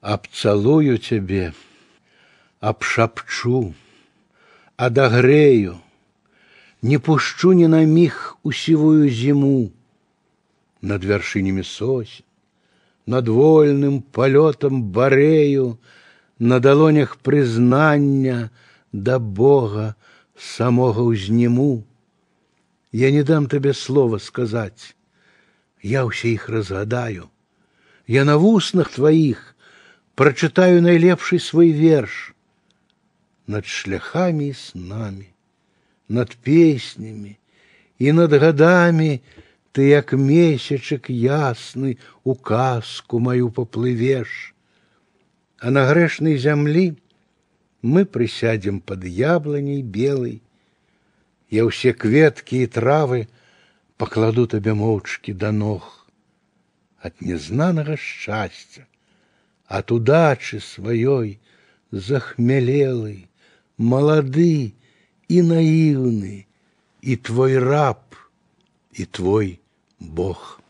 Обцалую тебе, обшапчу, одогрею, Не пущу ни на миг у сивую зиму. Над вершинями сосен, над вольным полетом барею, На долонях признання да Бога самого узніму. Я не дам тебе слова сказать, я ўсе іх разгадаю. Я на вуснах твоих прочитаю найлепший свой верш над шляхами и снами, над песнями и над годами ты, як месячек ясный, у казку мою поплывешь. А на грешной земли мы присядем под яблоней белой. Я ўсе кветкі і травы покладу тебе моўчкі да ног от незнанага шчасця, от удачи своей захмелелый, молоды и наивный, и твой раб, и твой Бог.